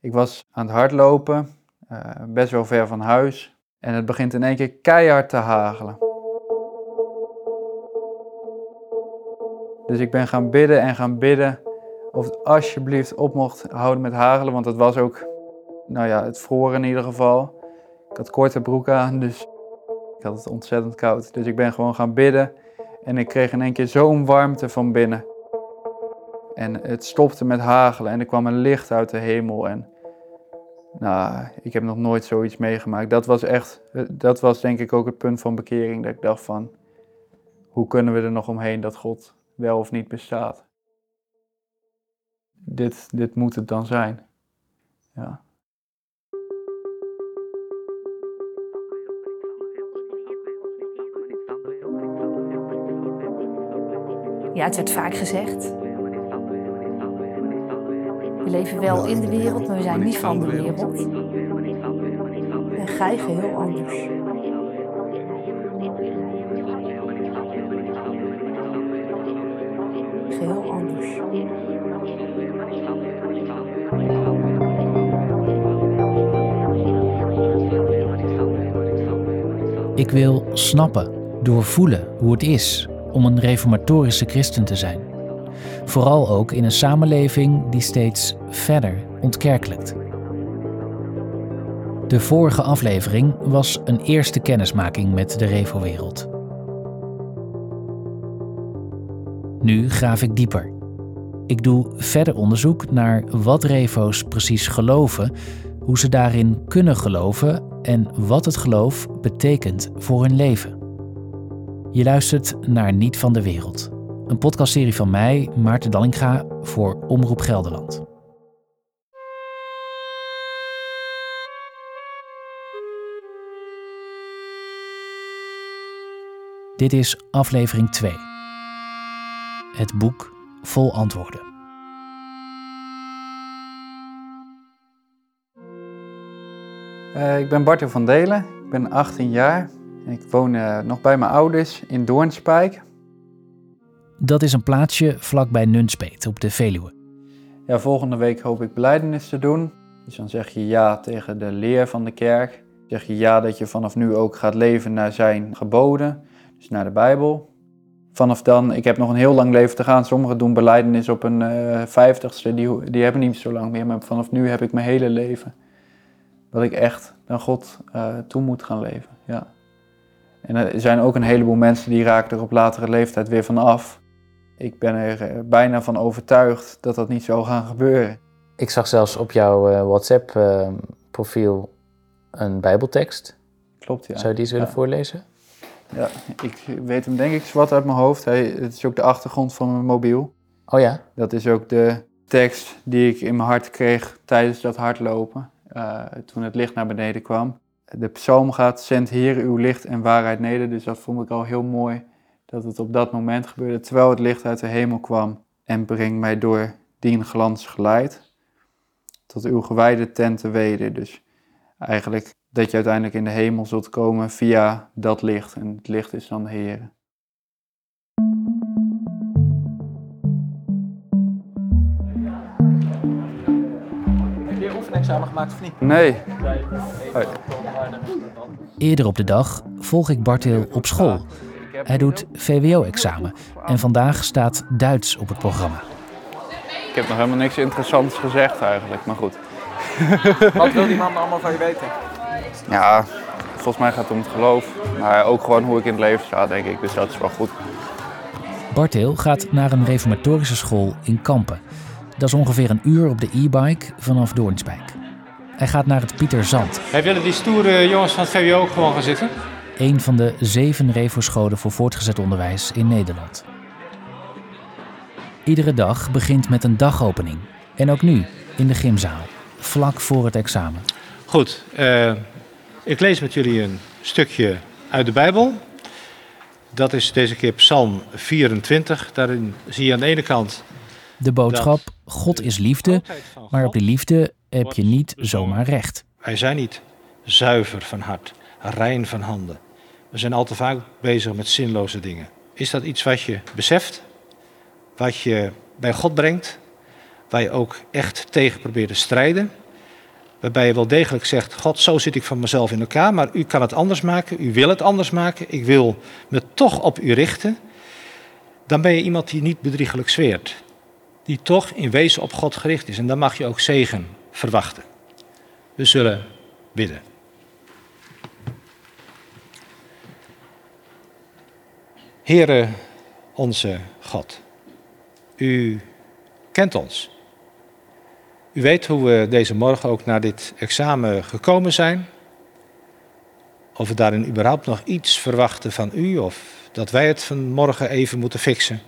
Ik was aan het hardlopen, uh, best wel ver van huis. En het begint in één keer keihard te hagelen. Dus ik ben gaan bidden en gaan bidden of het alsjeblieft op mocht houden met hagelen. Want het was ook, nou ja, het vroor in ieder geval. Ik had korte broek aan, dus ik had het ontzettend koud. Dus ik ben gewoon gaan bidden. En ik kreeg in één keer zo'n warmte van binnen. En het stopte met hagelen en er kwam een licht uit de hemel. En nou, ik heb nog nooit zoiets meegemaakt. Dat was echt, dat was denk ik ook het punt van bekering. Dat ik dacht van, hoe kunnen we er nog omheen dat God wel of niet bestaat? Dit, dit moet het dan zijn. Ja. Ja, het werd vaak gezegd. We leven wel in de wereld, maar we zijn niet van de wereld. En gij geheel anders. Geheel anders. Ik wil snappen, doorvoelen hoe het is om een reformatorische christen te zijn. Vooral ook in een samenleving die steeds verder ontkerkelijkt. De vorige aflevering was een eerste kennismaking met de Revo-wereld. Nu graaf ik dieper. Ik doe verder onderzoek naar wat Revo's precies geloven, hoe ze daarin kunnen geloven en wat het geloof betekent voor hun leven. Je luistert naar Niet van de Wereld, een podcastserie van mij, Maarten Dallinga, voor Omroep Gelderland. Dit is aflevering 2. Het boek vol antwoorden. Uh, ik ben Bartel van Delen, ik ben 18 jaar en ik woon uh, nog bij mijn ouders in Doornspijk. Dat is een plaatsje vlakbij Nunspeet op de Veluwe. Ja, volgende week hoop ik beleidenis te doen. Dus dan zeg je ja tegen de leer van de kerk. Zeg je ja dat je vanaf nu ook gaat leven naar zijn geboden, dus naar de Bijbel. Vanaf dan, ik heb nog een heel lang leven te gaan. Sommigen doen beleidenis op een uh, vijftigste, die, die hebben niet zo lang meer. Maar vanaf nu heb ik mijn hele leven. Dat ik echt naar God uh, toe moet gaan leven, ja. En er zijn ook een heleboel mensen die raken er op latere leeftijd weer van af. Ik ben er eh, bijna van overtuigd dat dat niet zou gaan gebeuren. Ik zag zelfs op jouw uh, WhatsApp-profiel uh, een Bijbeltekst. Klopt, ja. Zou je die eens willen ja. voorlezen? Ja, ik weet hem denk ik zwart uit mijn hoofd. Hij, het is ook de achtergrond van mijn mobiel. Oh ja? Dat is ook de tekst die ik in mijn hart kreeg tijdens dat hardlopen. Uh, toen het licht naar beneden kwam. De psalm gaat, zend Heer uw licht en waarheid neder. Dus dat vond ik al heel mooi dat het op dat moment gebeurde, terwijl het licht uit de hemel kwam. En breng mij door dien glans geleid tot uw gewijde tenten weder. Dus eigenlijk dat je uiteindelijk in de hemel zult komen via dat licht. En het licht is dan de Heer. Heb je oefenexamen gemaakt of niet? Nee. Eerder op de dag volg ik Bartil op school. Hij doet VWO-examen en vandaag staat Duits op het programma. Ik heb nog helemaal niks interessants gezegd eigenlijk, maar goed. Wat wil die man allemaal van je weten? Ja, volgens mij gaat het om het geloof. Maar ook gewoon hoe ik in het leven sta, denk ik. Dus dat is wel goed. Bartil gaat naar een reformatorische school in Kampen. Dat is ongeveer een uur op de e-bike vanaf Doornspijk. Hij gaat naar het Pieter Zand. Hey, willen die stoere jongens van het VWO gewoon gaan zitten? Een van de zeven Revo-scholen voor voortgezet onderwijs in Nederland. Iedere dag begint met een dagopening. En ook nu, in de gymzaal, vlak voor het examen. Goed, uh, ik lees met jullie een stukje uit de Bijbel. Dat is deze keer Psalm 24. Daarin zie je aan de ene kant. De boodschap: God is liefde, maar op die liefde heb je niet zomaar recht. Wij zijn niet zuiver van hart, rein van handen. We zijn al te vaak bezig met zinloze dingen. Is dat iets wat je beseft? Wat je bij God brengt? Waar je ook echt tegen probeert te strijden? waarbij je wel degelijk zegt: God, zo zit ik van mezelf in elkaar, maar u kan het anders maken, u wil het anders maken, ik wil me toch op u richten, dan ben je iemand die niet bedriegelijk zweert. Die toch in wezen op God gericht is. En dan mag je ook zegen verwachten. We zullen bidden. Heere onze God, u kent ons. U weet hoe we deze morgen ook naar dit examen gekomen zijn. Of we daarin überhaupt nog iets verwachten van u of dat wij het vanmorgen even moeten fixen.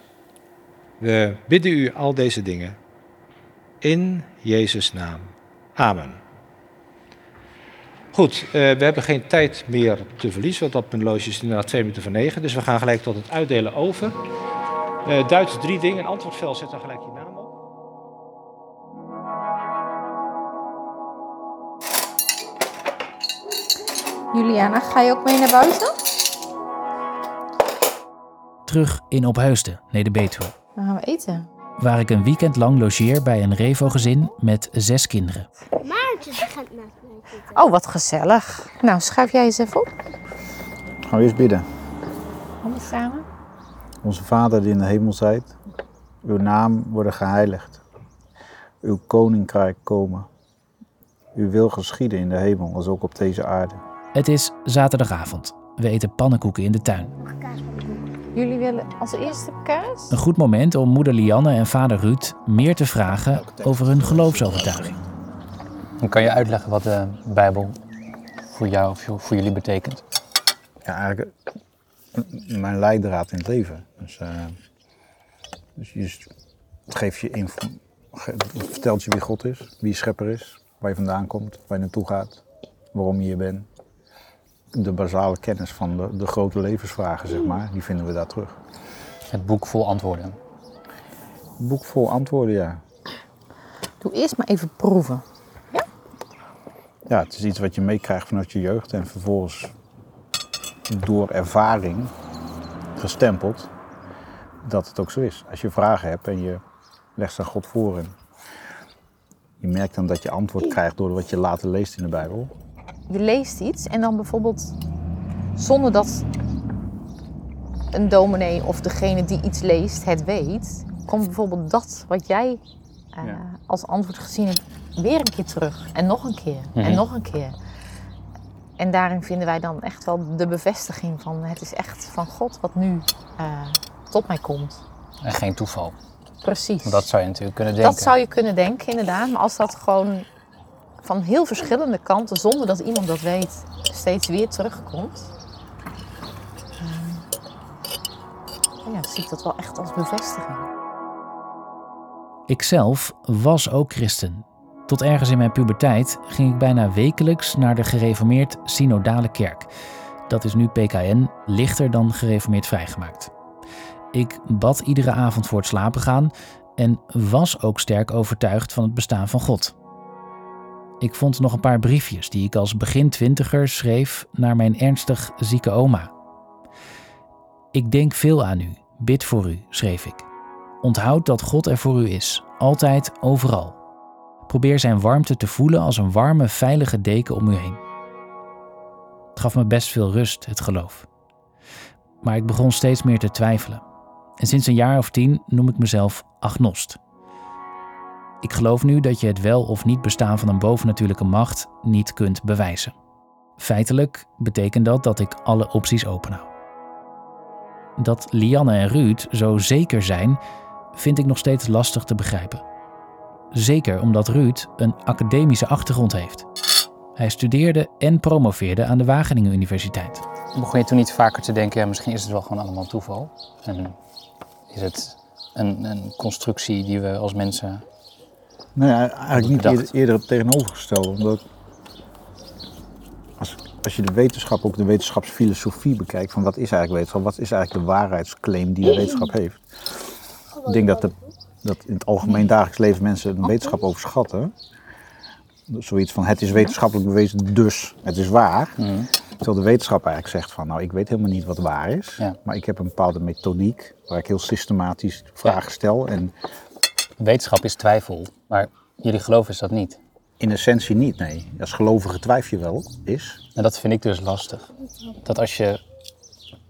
We bidden u al deze dingen. In Jezus' naam. Amen. Goed, uh, we hebben geen tijd meer te verliezen, want op mijn loge is inderdaad twee minuten voor negen. Dus we gaan gelijk tot het uitdelen over. Uh, Duits drie dingen, antwoordveld zet dan gelijk je naam op. Juliana, ga je ook mee naar buiten? Terug in Ophuisden, Neder-Betuwe. Dan gaan we eten. Waar ik een weekend lang logeer bij een Revo-gezin met zes kinderen. Met mij Oh, wat gezellig. Nou, schuif jij eens even op. Gaan we eerst bidden. Handen samen. Onze Vader die in de hemel zijt, uw naam worden geheiligd. Uw koninkrijk komen. Uw wil geschieden in de hemel als ook op deze aarde. Het is zaterdagavond. We eten pannenkoeken in de tuin. Jullie willen als eerste kaas? Een goed moment om moeder Lianne en vader Ruud meer te vragen over hun geloofsovertuiging. Kan je uitleggen wat de Bijbel voor jou of voor jullie betekent? Ja, eigenlijk mijn leidraad in het leven. Dus, uh, dus je, het geeft je info, vertelt je wie God is, wie schepper is, waar je vandaan komt, waar je naartoe gaat, waarom je hier bent. De basale kennis van de, de grote levensvragen, zeg maar, die vinden we daar terug. Het boek vol antwoorden. Het boek vol antwoorden, ja. Doe eerst maar even proeven. Ja? Het is iets wat je meekrijgt vanuit je jeugd en vervolgens door ervaring gestempeld dat het ook zo is. Als je vragen hebt en je legt ze aan God voor en je merkt dan dat je antwoord krijgt door wat je later leest in de Bijbel. Je leest iets en dan bijvoorbeeld zonder dat een dominee of degene die iets leest het weet, komt bijvoorbeeld dat wat jij uh, ja. als antwoord gezien hebt weer een keer terug. En nog een keer. En Mhm. nog een keer. En daarin vinden wij dan echt wel de bevestiging van het is echt van God wat nu uh, tot mij komt. En geen toeval. Precies. Want dat zou je natuurlijk kunnen denken. Dat zou je kunnen denken, inderdaad. Maar als dat gewoon van heel verschillende kanten, zonder dat iemand dat weet, steeds weer terugkomt. Uh, ja, zie ik dat wel echt als bevestiging. Ikzelf was ook christen. Tot ergens in mijn puberteit ging ik bijna wekelijks naar de gereformeerd synodale kerk. Dat is nu PKN, lichter dan gereformeerd vrijgemaakt. Ik bad iedere avond voor het slapen gaan en was ook sterk overtuigd van het bestaan van God. Ik vond nog een paar briefjes die ik als begin twintiger schreef naar mijn ernstig zieke oma. Ik denk veel aan u, bid voor u, schreef ik. Onthoud dat God er voor u is, altijd, overal. Probeer zijn warmte te voelen als een warme, veilige deken om u heen. Het gaf me best veel rust, het geloof. Maar ik begon steeds meer te twijfelen. En sinds een jaar of tien noem ik mezelf agnost. Ik geloof nu dat je het wel of niet bestaan van een bovennatuurlijke macht niet kunt bewijzen. Feitelijk betekent dat dat ik alle opties openhoud. Dat Lianne en Ruud zo zeker zijn, vind ik nog steeds lastig te begrijpen. Zeker omdat Ruud een academische achtergrond heeft. Hij studeerde en promoveerde aan de Wageningen Universiteit. Begon je toen niet vaker te denken, ja, misschien is het wel gewoon allemaal toeval? En is het een, een constructie die we als mensen Nee, eigenlijk niet eerder, eerder het tegenovergestelde. Omdat als, als je de wetenschap, ook de wetenschapsfilosofie bekijkt, van wat is eigenlijk wetenschap, wat is eigenlijk de waarheidsclaim die de wetenschap heeft. Ik denk dat, de, dat in het algemeen dagelijks leven mensen een wetenschap overschatten. Zoiets van het is wetenschappelijk bewezen, dus het is waar. Mm. Terwijl de wetenschap eigenlijk zegt van nou ik weet helemaal niet wat waar is. Ja. Maar ik heb een bepaalde methodiek waar ik heel systematisch vragen stel. En Wetenschap is twijfel, maar jullie geloven is dat niet. In essentie niet, nee. Als gelovige twijfel je wel is. En dat vind ik dus lastig. Dat als je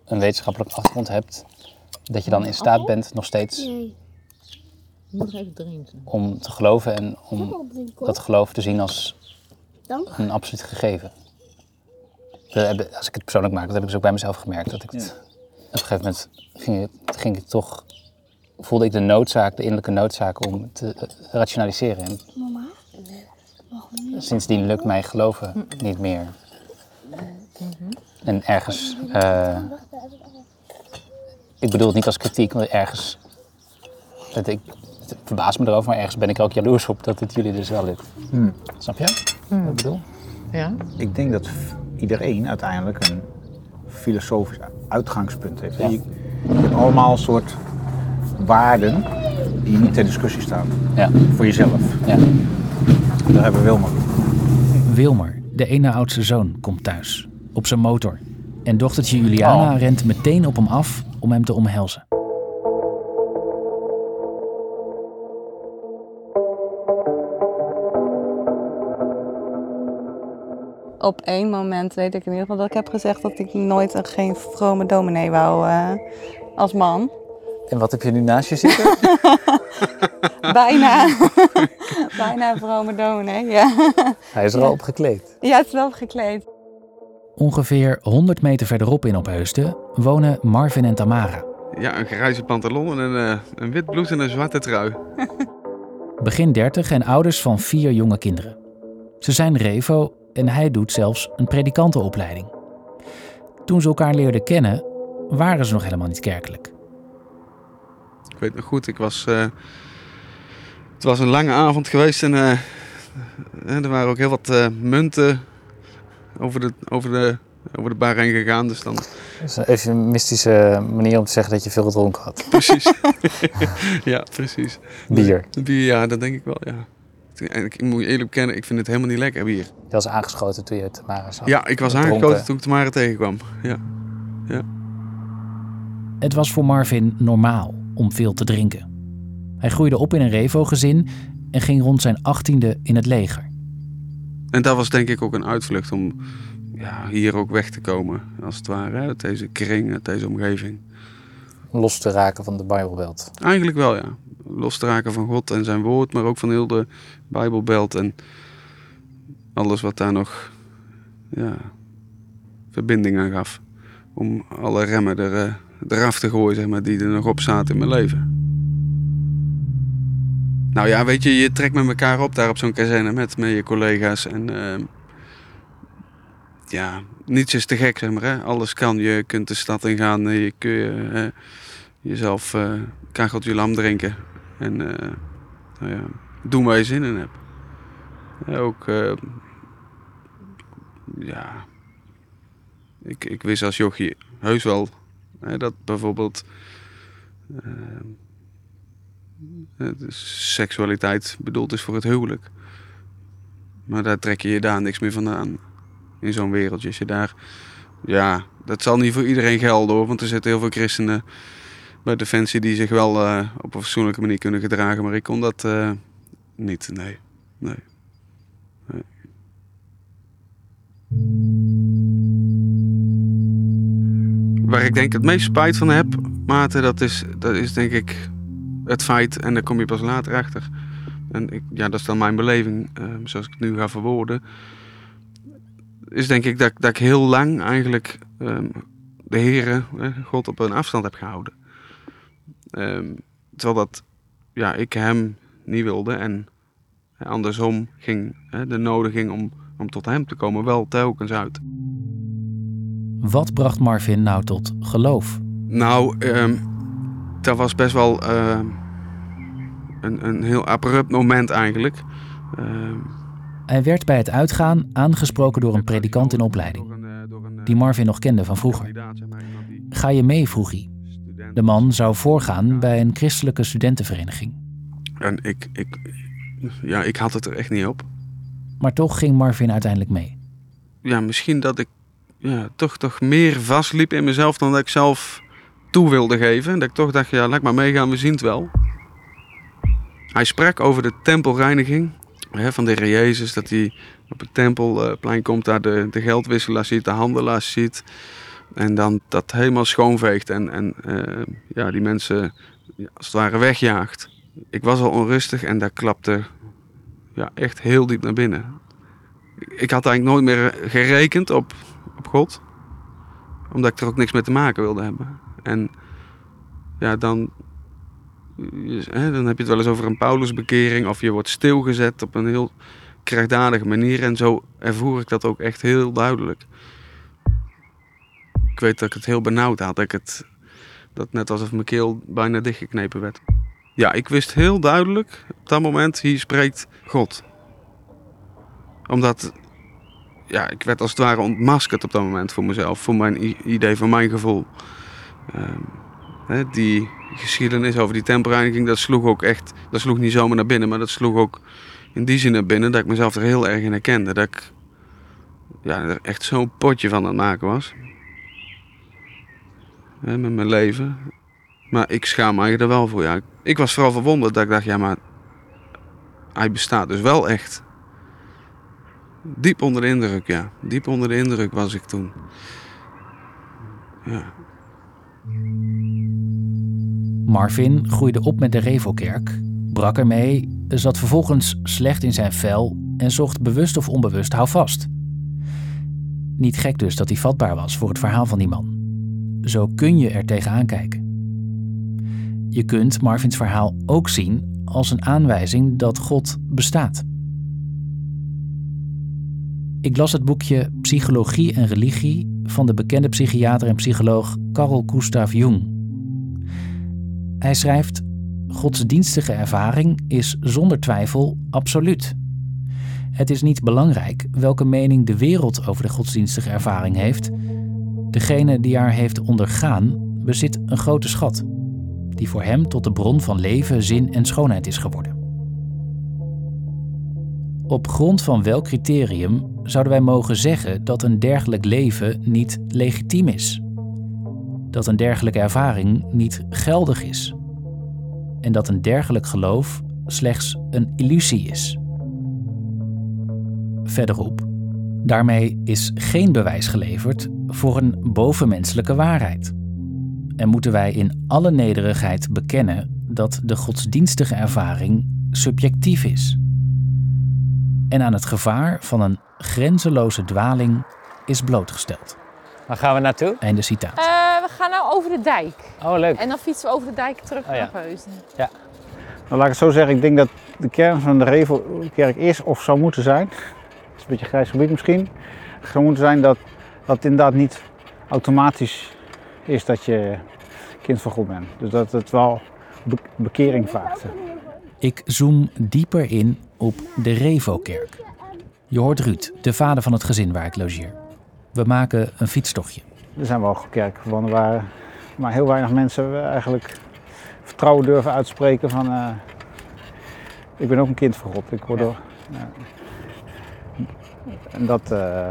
een wetenschappelijke achtergrond hebt, dat je dan in staat bent nog steeds Nee. Je moet even drinken. om te geloven en om dat geloof te zien als Dank. een absoluut gegeven. Dat heb- Als ik het persoonlijk maak, dat heb ik dus ook bij mezelf gemerkt. Dat ik het, Op een gegeven moment ging het, ging het toch, voelde ik de noodzaak, de innerlijke noodzaak om te eh, rationaliseren. En Mama? sindsdien lukt mij geloven niet meer. En ergens, eh, ik bedoel het niet als kritiek, maar ergens, het, ik het verbaast me erover, maar ergens ben ik er ook jaloers op dat het jullie dus wel lukt. Hmm. Snap je wat ik bedoel? Ja? Ik denk dat iedereen uiteindelijk een filosofisch uitgangspunt heeft. Ja. Je, je hebt allemaal een soort waarden die niet ter discussie staan. Ja. Voor jezelf. Ja. Daar hebben we Wilma. Wilmer, de ene oudste zoon, komt thuis. Op zijn motor. En dochtertje Juliana Oh. rent meteen op hem af om hem te omhelzen. Op één moment weet ik in ieder geval dat ik heb gezegd dat ik nooit een, geen vrome dominee wou eh, als man. En wat heb je nu naast je zitten? Bijna. Bijna een vrome dominee, ja. Hij is er al op gekleed. Ja, het is wel gekleed. Ongeveer 100 meter verderop in Opheusden wonen Marvin en Tamara. Ja, een grijze pantalon en een, eh, een wit blouse en een zwarte trui. Begin 30 en ouders van vier jonge kinderen. Ze zijn Revo en hij doet zelfs een predikantenopleiding. Toen ze elkaar leerden kennen, waren ze nog helemaal niet kerkelijk. Ik weet nog goed, ik was... eh, het was een lange avond geweest en eh, eh, er waren ook heel wat eh, munten over de, over, de, over de bar heen gegaan. Dus dan... Dat is een eufemistische manier om te zeggen dat je veel gedronken had. Precies. ja, precies. Bier. Bier, ja, dat denk ik wel, ja. En ik, ik moet je eerlijk bekennen, ik vind het helemaal niet lekker bier. Je was aangeschoten toen je Tamara zag. Ja, ik was Dronken. aangekozen toen ik Tamara tegenkwam. Ja. ja. Het was voor Marvin normaal om veel te drinken. Hij groeide op in een Revo-gezin en ging rond zijn achttiende in het leger. En dat was denk ik ook een uitvlucht om ja, hier ook weg te komen, als het ware. Uit deze kring, uit deze omgeving. Los te raken van de Bijbelbelt. Eigenlijk wel, ja. Los te raken van God en zijn woord, maar ook van heel de Bijbelbelt en alles wat daar nog ja, verbinding aan gaf. Om alle remmen er, eh, eraf te gooien, zeg maar, die er nog op zaten in mijn leven. Nou ja, weet je, je trekt met elkaar op daar op zo'n kazerne met, met je collega's. En ehm, ja, niets is te gek, zeg maar. Hè? Alles kan. Je kunt de stad ingaan. Je kun je, eh, jezelf uh, kacheltje lam drinken. En eh, nou ja, doen waar je zin in hebt. Ook, eh, ja, ik, ik wist als jochie heus wel hè, dat bijvoorbeeld eh, seksualiteit bedoeld is voor het huwelijk. Maar daar trek je je daar niks meer vandaan. In zo'n wereldje. Als je daar, ja, dat zal niet voor iedereen gelden hoor. Want er zitten heel veel christenen bij Defensie die zich wel eh, op een fatsoenlijke manier kunnen gedragen. Maar ik kon dat eh, niet, nee. nee. Waar ik denk het meest spijt van heb, Maarten, dat is, dat is denk ik het feit, en daar kom je pas later achter. En ik, ja, dat is dan mijn beleving, eh, zoals ik het nu ga verwoorden. Is denk ik dat, dat ik heel lang eigenlijk ehm, de Heeren, eh, God op een afstand heb gehouden. Ehm, terwijl dat, ja, ik hem niet wilde en eh, andersom ging eh, de nodiging om, om tot hem te komen wel telkens uit. Wat bracht Marvin nou tot geloof? Nou, ehm, dat was best wel ehm, een, een heel abrupt moment eigenlijk. Hij werd bij het uitgaan aangesproken door een predikant in opleiding, die Marvin nog kende van vroeger. Ga je mee, vroeg hij. De man zou voorgaan bij een christelijke studentenvereniging. en ik, ik, ja, ik had het er echt niet op. Maar toch ging Marvin uiteindelijk mee. Ja, misschien dat ik ja, toch, toch meer vastliep in mezelf dan dat ik zelf toe wilde geven. Dat ik toch dacht, ja, laat maar meegaan, we zien het wel. Hij sprak over de tempelreiniging hè, van de Heer Jezus. Dat hij op het tempelplein komt, daar de, de geldwisselaars ziet, de handelaars ziet. En dan dat helemaal schoonveegt en, en eh, ja, die mensen als het ware wegjaagt. Ik was al onrustig en daar klapte ja, echt heel diep naar binnen. Ik had eigenlijk nooit meer gerekend op, op God. Omdat ik er ook niks mee te maken wilde hebben. En ja, dan, hè, dan heb je het wel eens over een Paulusbekering. Of je wordt stilgezet op een heel krijgdadige manier. En zo ervoer ik dat ook echt heel duidelijk. Ik weet dat ik het heel benauwd had. Dat ik het dat net alsof mijn keel bijna dichtgeknepen werd. Ja, ik wist heel duidelijk op dat moment, hier spreekt God. Omdat, ja, ik werd als het ware ontmaskerd op dat moment voor mezelf, voor mijn idee, voor mijn gevoel. Ehm, hè, die geschiedenis over die tempelreiniging, dat sloeg ook echt, dat sloeg niet zomaar naar binnen, maar dat sloeg ook in die zin naar binnen dat ik mezelf er heel erg in herkende. Dat ik ja, er echt zo'n potje van aan het maken was. Met mijn leven. Maar ik schaam me eigenlijk er wel voor. Ja. Ik was vooral verwonderd dat ik dacht, ja maar hij bestaat dus wel echt. Diep onder de indruk, ja. Diep onder de indruk was ik toen. Ja. Marvin groeide op met de Revelkerk, brak ermee, zat vervolgens slecht in zijn vel en zocht bewust of onbewust houvast. Niet gek dus dat hij vatbaar was voor het verhaal van die man. Zo kun je er tegenaan kijken. Je kunt Marvins verhaal ook zien als een aanwijzing dat God bestaat. Ik las het boekje Psychologie en Religie van de bekende psychiater en psycholoog Carl Gustav Jung. Hij schrijft: Godsdienstige ervaring is zonder twijfel absoluut. Het is niet belangrijk welke mening de wereld over de godsdienstige ervaring heeft. Degene die haar heeft ondergaan, bezit een grote schat, die voor hem tot de bron van leven, zin en schoonheid is geworden. Op grond van welk criterium zouden wij mogen zeggen dat een dergelijk leven niet legitiem is? Dat een dergelijke ervaring niet geldig is? En dat een dergelijk geloof slechts een illusie is? Verderop, daarmee is geen bewijs geleverd voor een bovenmenselijke waarheid. En moeten wij in alle nederigheid bekennen dat de godsdienstige ervaring subjectief is en aan het gevaar van een grenzeloze dwaling is blootgesteld. Waar gaan we naartoe? Einde citaat. Eh, we gaan nou over de dijk. Oh, leuk. En dan fietsen we over de dijk terug Oh, ja. naar Heusden. Ja. Nou, laat ik het zo zeggen, ik denk dat de kern van de Revelkerk is of zou moeten zijn, is een beetje een grijs gebied misschien, zou moeten zijn dat, dat het inderdaad niet automatisch is dat je kind van God bent. Dus dat het wel be- bekering vraagt. Ik zoom dieper in op de Revo-kerk. Je hoort Ruud, de vader van het gezin waar ik logeer. We maken een fietstochtje. Er zijn wel kerken gewonnen waar maar heel weinig mensen eigenlijk vertrouwen durven uitspreken van eh, ik ben ook een kind van God. Ik word door. ja. En dat, eh,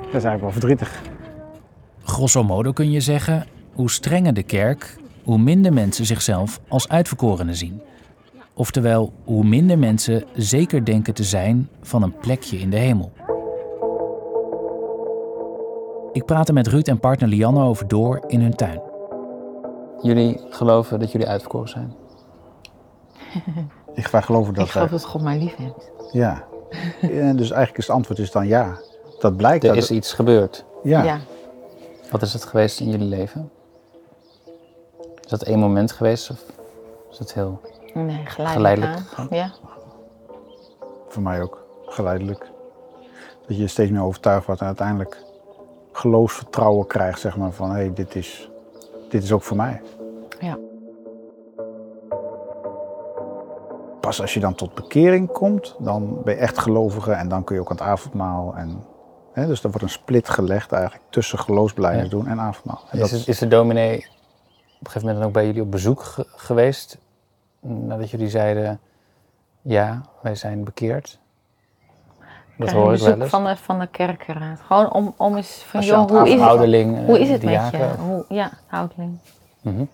dat is eigenlijk wel verdrietig. Grosso modo kun je zeggen, hoe strenger de kerk, hoe minder mensen zichzelf als uitverkorenen zien. Oftewel, hoe minder mensen zeker denken te zijn van een plekje in de hemel. Ik praat er met Ruud en partner Lianne over door in hun tuin. Jullie geloven dat jullie uitverkoren zijn? Ik wij geloven dat Ik geloof dat God mij lief heeft. Ja. En dus eigenlijk is het antwoord is dan ja. Dat blijkt. Er dat is iets gebeurd. Ja. Ja. Wat is het geweest in jullie leven? Is dat één moment geweest of is het heel Nee, geleidelijk. geleidelijk? Ja. Voor mij ook. Geleidelijk. Dat je steeds meer overtuigd wordt en uiteindelijk geloofsvertrouwen krijgt, zeg maar, van hé, hey, dit, is, dit is ook voor mij. Ja. Pas als je dan tot bekering komt, dan ben je echt gelovige en dan kun je ook aan het avondmaal. En, hè, dus er wordt een split gelegd eigenlijk tussen geloofsbelijdenis doen en avondmaal. En dat Is, is de dominee op een gegeven moment dan ook bij jullie op bezoek ge- geweest? Nadat jullie zeiden, ja, wij zijn bekeerd. Dat hoor ik wel bezoek eens. van de, van de kerkenraad. Gewoon om, om eens van, joh, het hoe is het, ouderling, eh, hoe is het met je? Hoe, ja, ouderling. Mhm.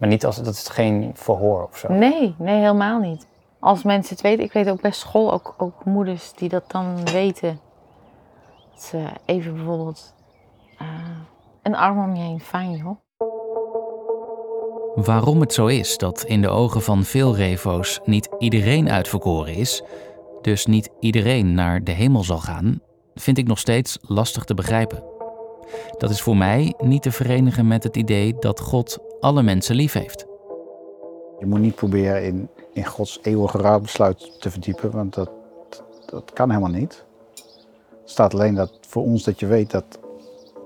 Maar niet als, dat is geen verhoor of zo. Nee, nee, helemaal niet. als mensen het weten, ik weet ook bij school ook, ook moeders die dat dan weten. Dat ze even bijvoorbeeld eh, een arm om je heen, fijn joh. Waarom het zo is dat in de ogen van veel revo's niet iedereen uitverkoren is, dus niet iedereen naar de hemel zal gaan, vind ik nog steeds lastig te begrijpen. Dat is voor mij niet te verenigen met het idee dat God alle mensen lief heeft. Je moet niet proberen in, in Gods eeuwige raadbesluit te verdiepen, want dat, dat kan helemaal niet. Het staat alleen dat voor ons dat je weet dat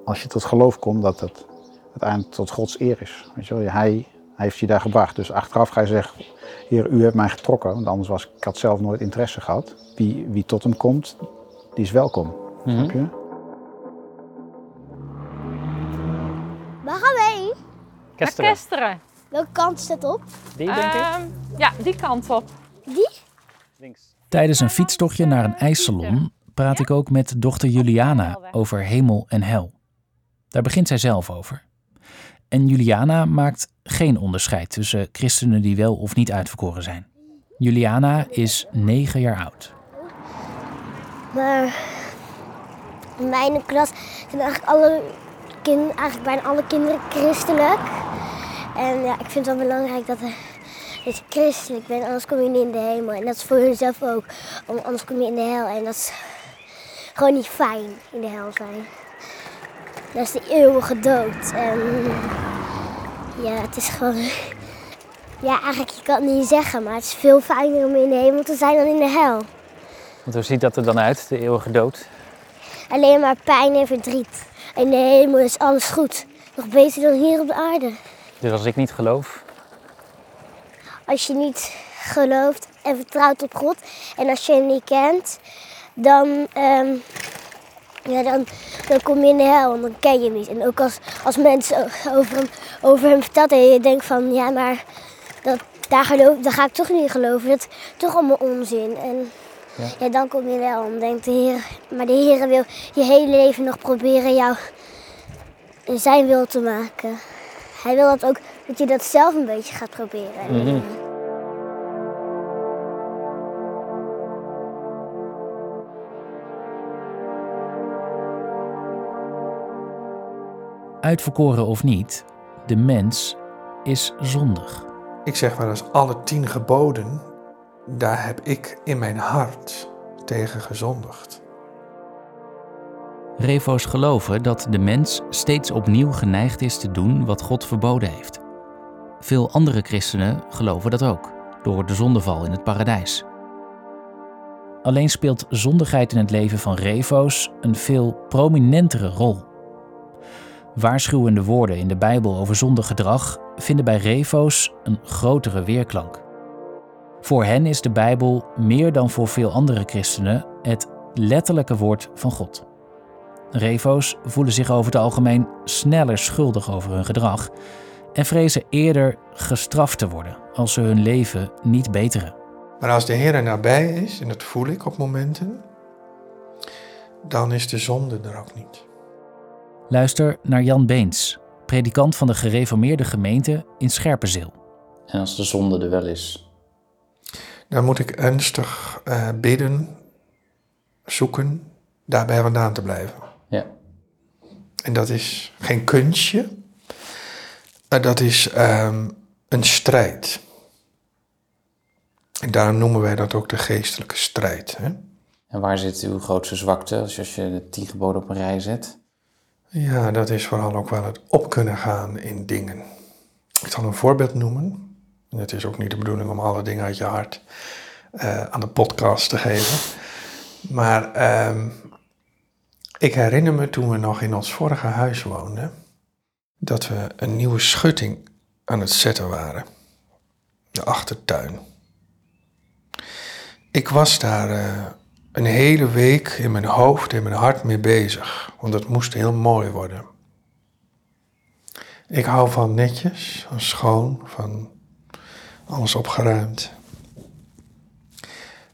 als je tot geloof komt, dat het uiteindelijk tot Gods eer is. Weet je wel? Hij, hij heeft je daar gebracht. Dus achteraf ga je zeggen, Heer, u hebt mij getrokken, want anders was ik had zelf nooit interesse gehad. Wie, wie tot hem komt, die is welkom. Snap je? Kesteren. Kesteren. Welke kant staat op? Die denk ik. ja, die kant op. Die? Tijdens een fietstochtje naar een ijssalon praat ik ook met dochter Juliana over hemel en hel. Daar begint zij zelf over. En Juliana maakt geen onderscheid tussen christenen die wel of niet uitverkoren zijn. Juliana is negen jaar oud. Maar in mijn klas zijn eigenlijk, alle kind, eigenlijk bijna alle kinderen christelijk. En ja, ik vind het wel belangrijk dat, er, dat je christelijk bent, anders kom je niet in de hemel. En dat is voor jezelf ook, om- anders kom je in de hel. En dat is gewoon niet fijn, in de hel zijn. Dat is de eeuwige dood. En ja, het is gewoon... Ja, eigenlijk, je kan het niet zeggen, maar het is veel fijner om in de hemel te zijn dan in de hel. Want hoe ziet dat er dan uit, de eeuwige dood? Alleen maar pijn en verdriet. In de hemel is alles goed. Nog beter dan hier op de aarde. Dus als ik niet geloof, Als je niet gelooft en vertrouwt op God en als je hem niet kent, dan, ehm, ja, dan, dan kom je in de hel, want dan ken je hem niet. En ook als, als mensen over hem, over hem vertellen en je denkt van ja, maar dat, daar, geloof, daar ga ik toch niet geloven. Dat is toch allemaal onzin. En Ja. ja. dan kom je hel. Dan denkt de Heer, maar de Heer wil je hele leven nog proberen jou in zijn wil te maken. Hij wil dat ook, dat je dat zelf een beetje gaat proberen. En, Uitverkoren of niet, de mens is zondig. Ik zeg wel eens, alle tien geboden, daar heb ik in mijn hart tegen gezondigd. Revo's geloven dat de mens steeds opnieuw geneigd is te doen wat God verboden heeft. Veel andere christenen geloven dat ook, door de zondeval in het paradijs. Alleen speelt zondigheid in het leven van Revo's een veel prominentere rol. Waarschuwende woorden in de Bijbel over zondig gedrag vinden bij Revo's een grotere weerklank. Voor hen is de Bijbel meer dan voor veel andere christenen het letterlijke woord van God. Revo's voelen zich over het algemeen sneller schuldig over hun gedrag en vrezen eerder gestraft te worden als ze hun leven niet beteren. Maar als de Heer er nabij is, en dat voel ik op momenten, dan is de zonde er ook niet. Luister naar Jan Beens, predikant van de gereformeerde gemeente in Scherpenzeel. En als de zonde er wel is, Dan moet ik ernstig eh, bidden, zoeken, daarbij vandaan te blijven. Ja. En dat is geen kunstje, maar dat is ehm, een strijd. En daarom noemen wij dat ook de geestelijke strijd. Hè? en waar zit uw grootste zwakte als je, als je de tien geboden op een rij zet? Ja, dat is vooral ook wel het op kunnen gaan in dingen. Ik zal een voorbeeld noemen. Het is ook niet de bedoeling om alle dingen uit je hart eh, aan de podcast te geven. Maar ehm, ik herinner me toen we nog in ons vorige huis woonden, dat we een nieuwe schutting aan het zetten waren. De achtertuin. Ik was daar eh, een hele week in mijn hoofd en mijn hart mee bezig, want het moest heel mooi worden. Ik hou van netjes, van schoon, van alles opgeruimd.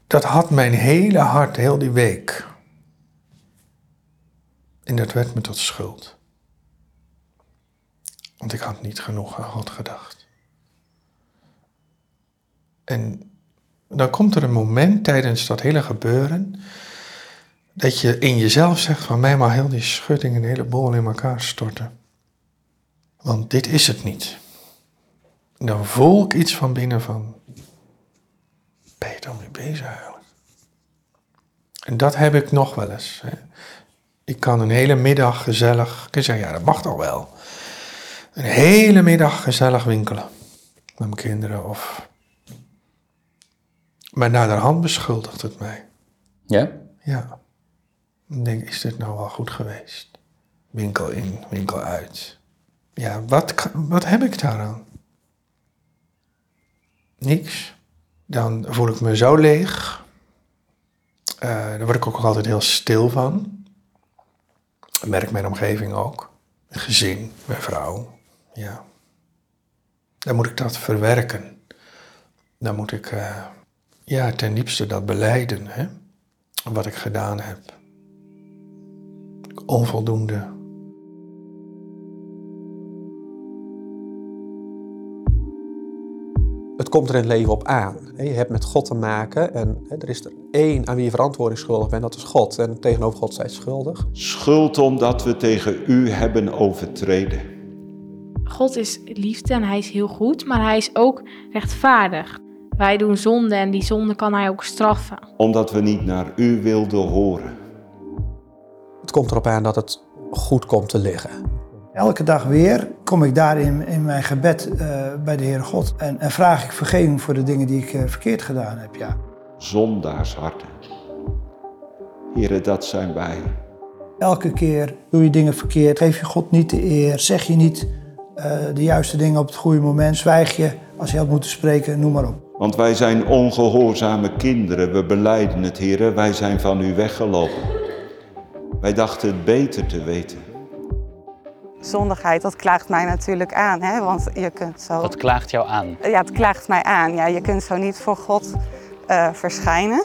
Dat had mijn hele hart heel die week. En dat werd me tot schuld. Want ik had niet genoeg aan God gedacht. En Dan komt er een moment tijdens dat hele gebeuren dat je in jezelf zegt van mij maar heel die schutting en hele boel in elkaar storten. Want dit is het niet. Dan voel ik iets van binnen van, ben je er mee bezig eigenlijk? En dat heb ik nog wel eens. Hè. Ik kan een hele middag gezellig, ik kan zeggen, ja dat mag toch wel. Een hele middag gezellig winkelen met mijn kinderen of... Maar naderhand beschuldigt het mij. Ja? Ja. Ik denk, is dit nou wel goed geweest? Winkel in, winkel uit. Ja, wat, wat heb ik daaraan? Niks. Dan voel ik me zo leeg. Eh daar word ik ook altijd heel stil van. Dat merkt mijn omgeving ook. Mijn gezin, mijn vrouw. Ja. Dan moet ik dat verwerken. Dan moet ik eh, ja, ten diepste dat beleiden. Hè? Wat ik gedaan heb. Onvoldoende. Komt er in het leven op aan. Je hebt met God te maken en hè, er is er één aan wie je verantwoording schuldig bent, dat is God. En tegenover God zijt schuldig. Schuld omdat we tegen u hebben overtreden. God is liefde en hij is heel goed, maar hij is ook rechtvaardig. Wij doen zonde en die zonde kan hij ook straffen. Omdat we niet naar u wilden horen. Het komt erop aan dat het goed komt te liggen. Elke dag weer kom ik daar in, in mijn gebed eh, bij de Heere God en, en vraag ik vergeving voor de dingen die ik eh, verkeerd gedaan heb. Ja. Zondaarsharten. Heren, dat zijn wij. Elke keer doe je dingen verkeerd, geef je God niet de eer, zeg je niet eh, de juiste dingen op het goede moment, zwijg je als je had moeten spreken, noem maar op. Want wij zijn ongehoorzame kinderen. We beleiden het, heren. Wij zijn van u weggelopen. Wij dachten het beter te weten. Zondigheid, dat klaagt mij natuurlijk aan, hè? want je kunt zo... Dat klaagt jou aan. Ja, het klaagt mij aan. Ja, je kunt zo niet voor God eh, verschijnen.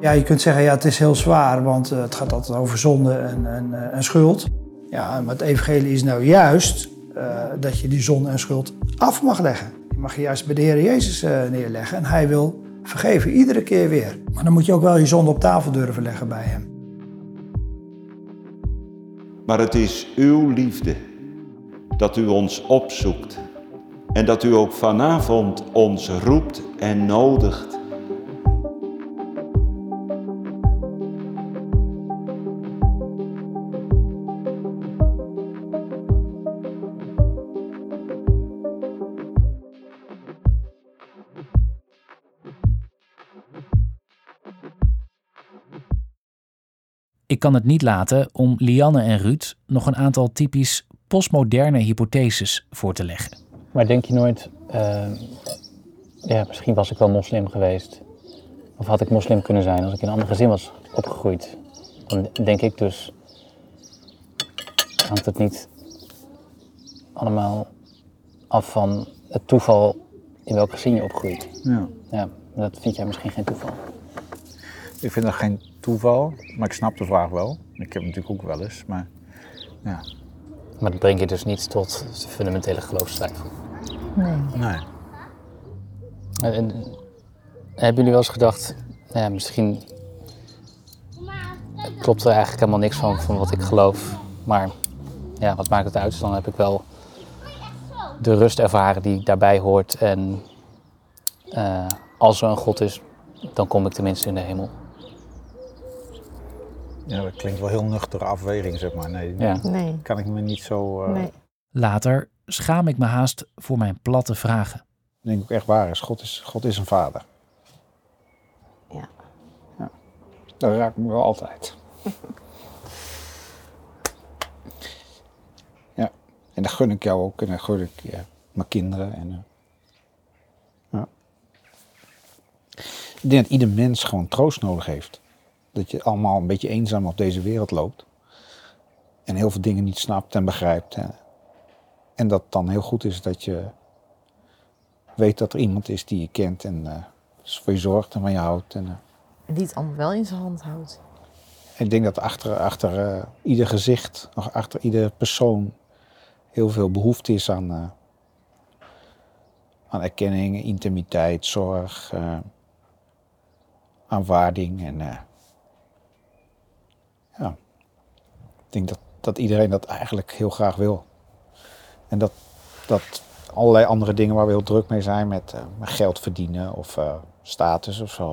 Ja, je kunt zeggen, ja, het is heel zwaar, want eh, het gaat altijd over zonde en, en, eh, en schuld. Ja, maar het evangelie is nou juist eh, dat je die zonde en schuld af mag leggen. Die mag je juist bij de Heer Jezus eh, neerleggen en hij wil vergeven, iedere keer weer. Maar dan moet je ook wel je zonde op tafel durven leggen bij hem. Maar het is uw liefde dat u ons opzoekt. En dat u ook vanavond ons roept en nodigt. Ik kan het niet laten om Lianne en Ruud nog een aantal typisch postmoderne hypotheses voor te leggen. Maar denk je nooit, eh, ja, misschien was ik wel moslim geweest. Of had ik moslim kunnen zijn als ik in een ander gezin was opgegroeid. Dan denk ik dus, hangt het niet allemaal af van het toeval in welk gezin je opgroeit. Ja. Ja, dat vind jij misschien geen toeval. Ik vind dat geen toeval, maar ik snap de vraag wel. Ik heb het natuurlijk ook wel eens, maar ja. Maar dat brengt je dus niet tot fundamentele geloofstwijfel. Nee. Nee. En, en, hebben jullie wel eens gedacht, nou ja, misschien klopt er eigenlijk helemaal niks van, van wat ik geloof. Maar ja, wat maakt het uit? Dan heb ik wel de rust ervaren die daarbij hoort. En eh, als er een God is, dan kom ik tenminste in de hemel. Ja, dat klinkt wel heel nuchtere afweging, zeg maar. Nee, Ja. Nee. kan ik me niet zo... eh, Nee. Later schaam ik me haast voor mijn platte vragen. Ik denk ook echt waar is. God is, God is een vader. Ja. ja. Dat raakt me wel altijd. ja. En dat gun ik jou ook. En dat gun ik ja, mijn kinderen. En, eh, ja. Ik denk dat ieder mens gewoon troost nodig heeft. Dat je allemaal een beetje eenzaam op deze wereld loopt. En heel veel dingen niet snapt en begrijpt. hè. En dat het dan heel goed is dat je weet dat er iemand is die je kent en eh, voor je zorgt en van je houdt. En, eh, Die het allemaal wel in zijn hand houdt. ik denk dat achter, achter eh, ieder gezicht, achter ieder persoon, heel veel behoefte is aan, aan erkenning, intimiteit, zorg. aanvaarding. En eh, ja, ik denk dat, dat iedereen dat eigenlijk heel graag wil. En dat, dat allerlei andere dingen waar we heel druk mee zijn, met, eh, met geld verdienen of eh, status of zo,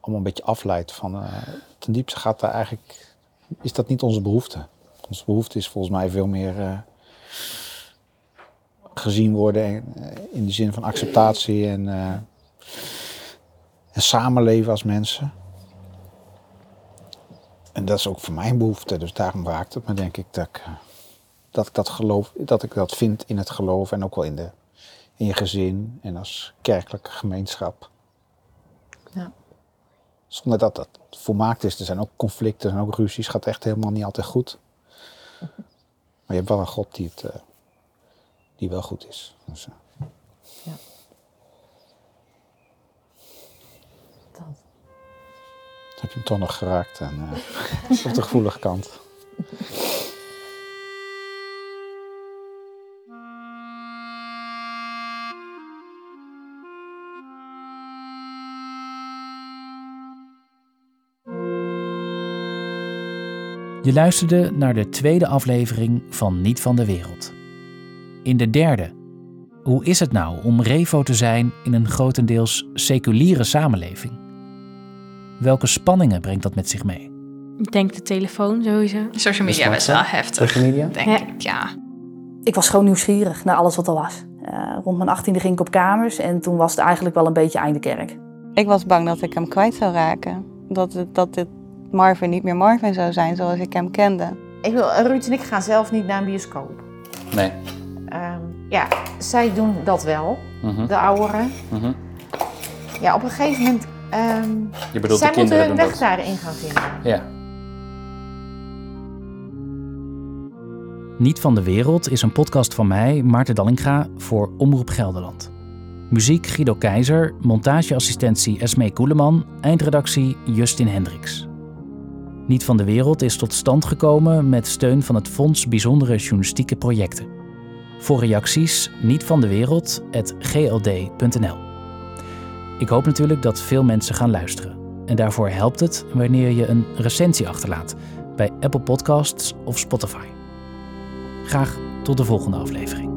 allemaal een beetje afleidt van, eh, ten diepste gaat daar eigenlijk, is dat niet onze behoefte. Onze behoefte is volgens mij veel meer eh, gezien worden en, eh, in de zin van acceptatie en, eh, en samenleven als mensen. En dat is ook voor mijn behoefte, dus daarom raakt het me denk ik dat ik, eh, dat ik dat geloof, dat ik dat vind in het geloof en ook wel in, de, in je gezin en als kerkelijke gemeenschap. Ja. Zonder dat dat volmaakt is. Er zijn ook conflicten en ook ruzies. Gaat echt helemaal niet altijd goed. Maar je hebt wel een God die, het, eh, die wel goed is. Dus, eh, Ja. Heb toch nog geraakt en, eh, op de gevoelige kant. Je luisterde naar de tweede aflevering van Niet van de Wereld. In de derde. Hoe is het nou om revo te zijn in een grotendeels seculiere samenleving? Welke spanningen brengt dat met zich mee? Ik denk de telefoon sowieso. Social media best wel heftig. Social media? Denk ik, ja. Ik was gewoon nieuwsgierig naar alles wat er was. Eh, rond mijn achttiende ging ik op kamers en toen was het eigenlijk wel een beetje einde kerk. Ik was bang dat ik hem kwijt zou raken. Dat, het, dat dit Marvin niet meer Marvin zou zijn zoals ik hem kende. Ik wil, Ruud en ik gaan zelf niet naar een bioscoop. Nee. Ehm, ja, zij doen dat wel, Mhm. de ouderen. Mhm. Ja, op een gegeven moment... ehm Je bedoelt zij de kinderen moeten hun weg dat. daarin gaan vinden. Ja. Niet van de Wereld is een podcast van mij, Maarten Dallinga, voor Omroep Gelderland. Muziek Guido Keizer, montageassistentie Esmee Koeleman, eindredactie Justin Hendricks. Niet van de Wereld is tot stand gekomen met steun van het Fonds Bijzondere Journalistieke Projecten. Voor reacties niet van de wereld@gld.nl. Ik hoop natuurlijk dat veel mensen gaan luisteren. En daarvoor helpt het wanneer je een recensie achterlaat bij Apple Podcasts of Spotify. Graag tot de volgende aflevering.